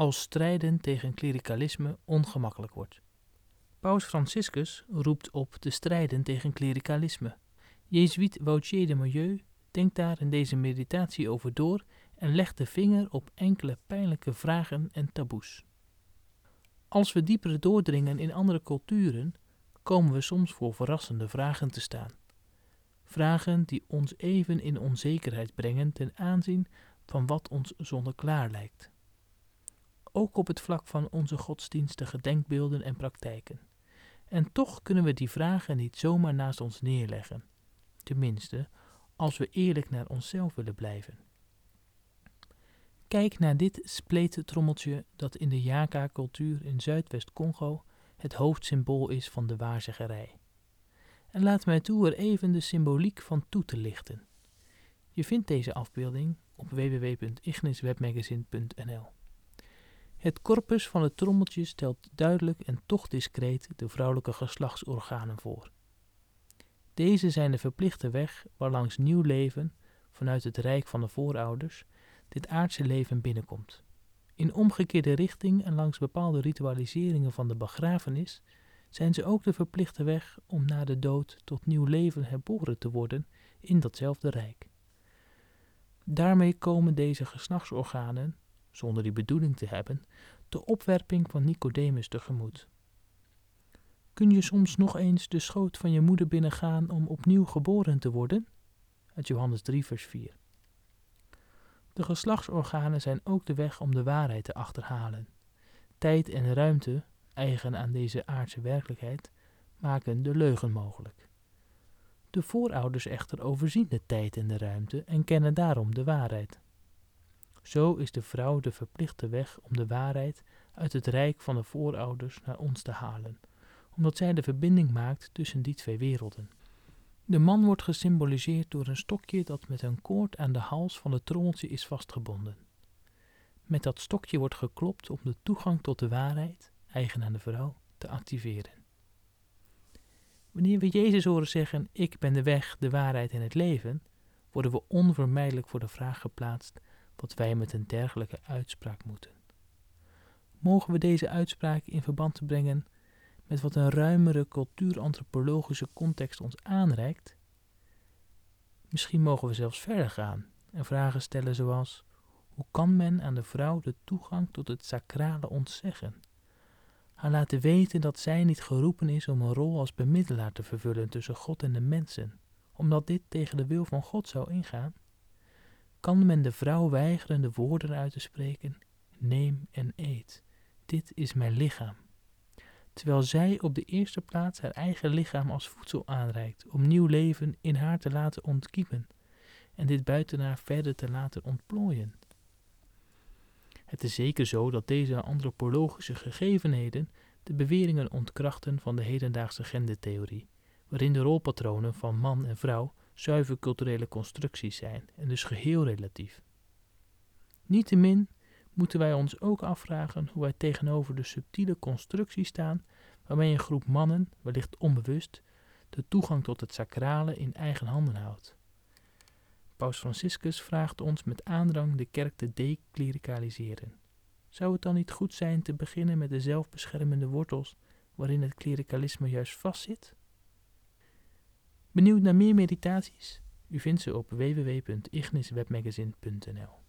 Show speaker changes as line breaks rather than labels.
als strijden tegen klerikalisme ongemakkelijk wordt. Paus Franciscus roept op te strijden tegen klerikalisme. Jezuïet Wautier de Milieu denkt daar in deze meditatie over door en legt de vinger op enkele pijnlijke vragen en taboes. Als we dieper doordringen in andere culturen, komen we soms voor verrassende vragen te staan. Vragen die ons even in onzekerheid brengen ten aanzien van wat ons zonneklaar lijkt. Ook op het vlak van onze godsdienstige denkbeelden en praktijken. En toch kunnen we die vragen niet zomaar naast ons neerleggen. Tenminste, als we eerlijk naar onszelf willen blijven. Kijk naar dit spleetrommeltje dat in de Jaka-cultuur in Zuidwest-Congo het hoofdsymbool is van de waarzeggerij. En laat mij toe er even de symboliek van toe te lichten. Je vindt deze afbeelding op www.igniswebmagazine.nl. Het corpus van het trommeltje stelt duidelijk en toch discreet de vrouwelijke geslachtsorganen voor. Deze zijn de verplichte weg waarlangs nieuw leven, vanuit het rijk van de voorouders, dit aardse leven binnenkomt. In omgekeerde richting en langs bepaalde ritualiseringen van de begrafenis zijn ze ook de verplichte weg om na de dood tot nieuw leven herboren te worden in datzelfde rijk. Daarmee komen deze geslachtsorganen, zonder die bedoeling te hebben, de opwerping van Nicodemus tegemoet. Kun je soms nog eens de schoot van je moeder binnengaan om opnieuw geboren te worden? Uit Johannes 3, vers 4. De geslachtsorganen zijn ook de weg om de waarheid te achterhalen. Tijd en ruimte, eigen aan deze aardse werkelijkheid, maken de leugen mogelijk. De voorouders echter overzien de tijd en de ruimte en kennen daarom de waarheid. Zo is de vrouw de verplichte weg om de waarheid uit het rijk van de voorouders naar ons te halen, omdat zij de verbinding maakt tussen die twee werelden. De man wordt gesymboliseerd door een stokje dat met een koord aan de hals van het trommeltje is vastgebonden. Met dat stokje wordt geklopt om de toegang tot de waarheid, eigen aan de vrouw, te activeren. Wanneer we Jezus horen zeggen: Ik ben de weg, de waarheid en het leven, worden we onvermijdelijk voor de vraag geplaatst wat wij met een dergelijke uitspraak moeten. Mogen we deze uitspraak in verband brengen met wat een ruimere cultuurantropologische context ons aanreikt? Misschien mogen we zelfs verder gaan en vragen stellen zoals: hoe kan men aan de vrouw de toegang tot het sacrale ontzeggen? Haar laten weten dat zij niet geroepen is om een rol als bemiddelaar te vervullen tussen God en de mensen, omdat dit tegen de wil van God zou ingaan? Kan men de vrouw weigeren de woorden uit te spreken: Neem en eet, dit is mijn lichaam terwijl zij op de eerste plaats haar eigen lichaam als voedsel aanreikt om nieuw leven in haar te laten ontkiemen en dit buiten haar verder te laten ontplooien. Het is zeker zo dat deze antropologische gegevenheden de beweringen ontkrachten van de hedendaagse gendertheorie, waarin de rolpatronen van man en vrouw zuiver culturele constructies zijn en dus geheel relatief. Niettemin moeten wij ons ook afvragen hoe wij tegenover de subtiele constructie staan waarmee een groep mannen, wellicht onbewust, de toegang tot het sacrale in eigen handen houdt. Paus Franciscus vraagt ons met aandrang de kerk te declericaliseren. Zou het dan niet goed zijn te beginnen met de zelfbeschermende wortels waarin het klerikalisme juist vastzit? Benieuwd naar meer meditaties? U vindt ze op www.igniswebmagazine.nl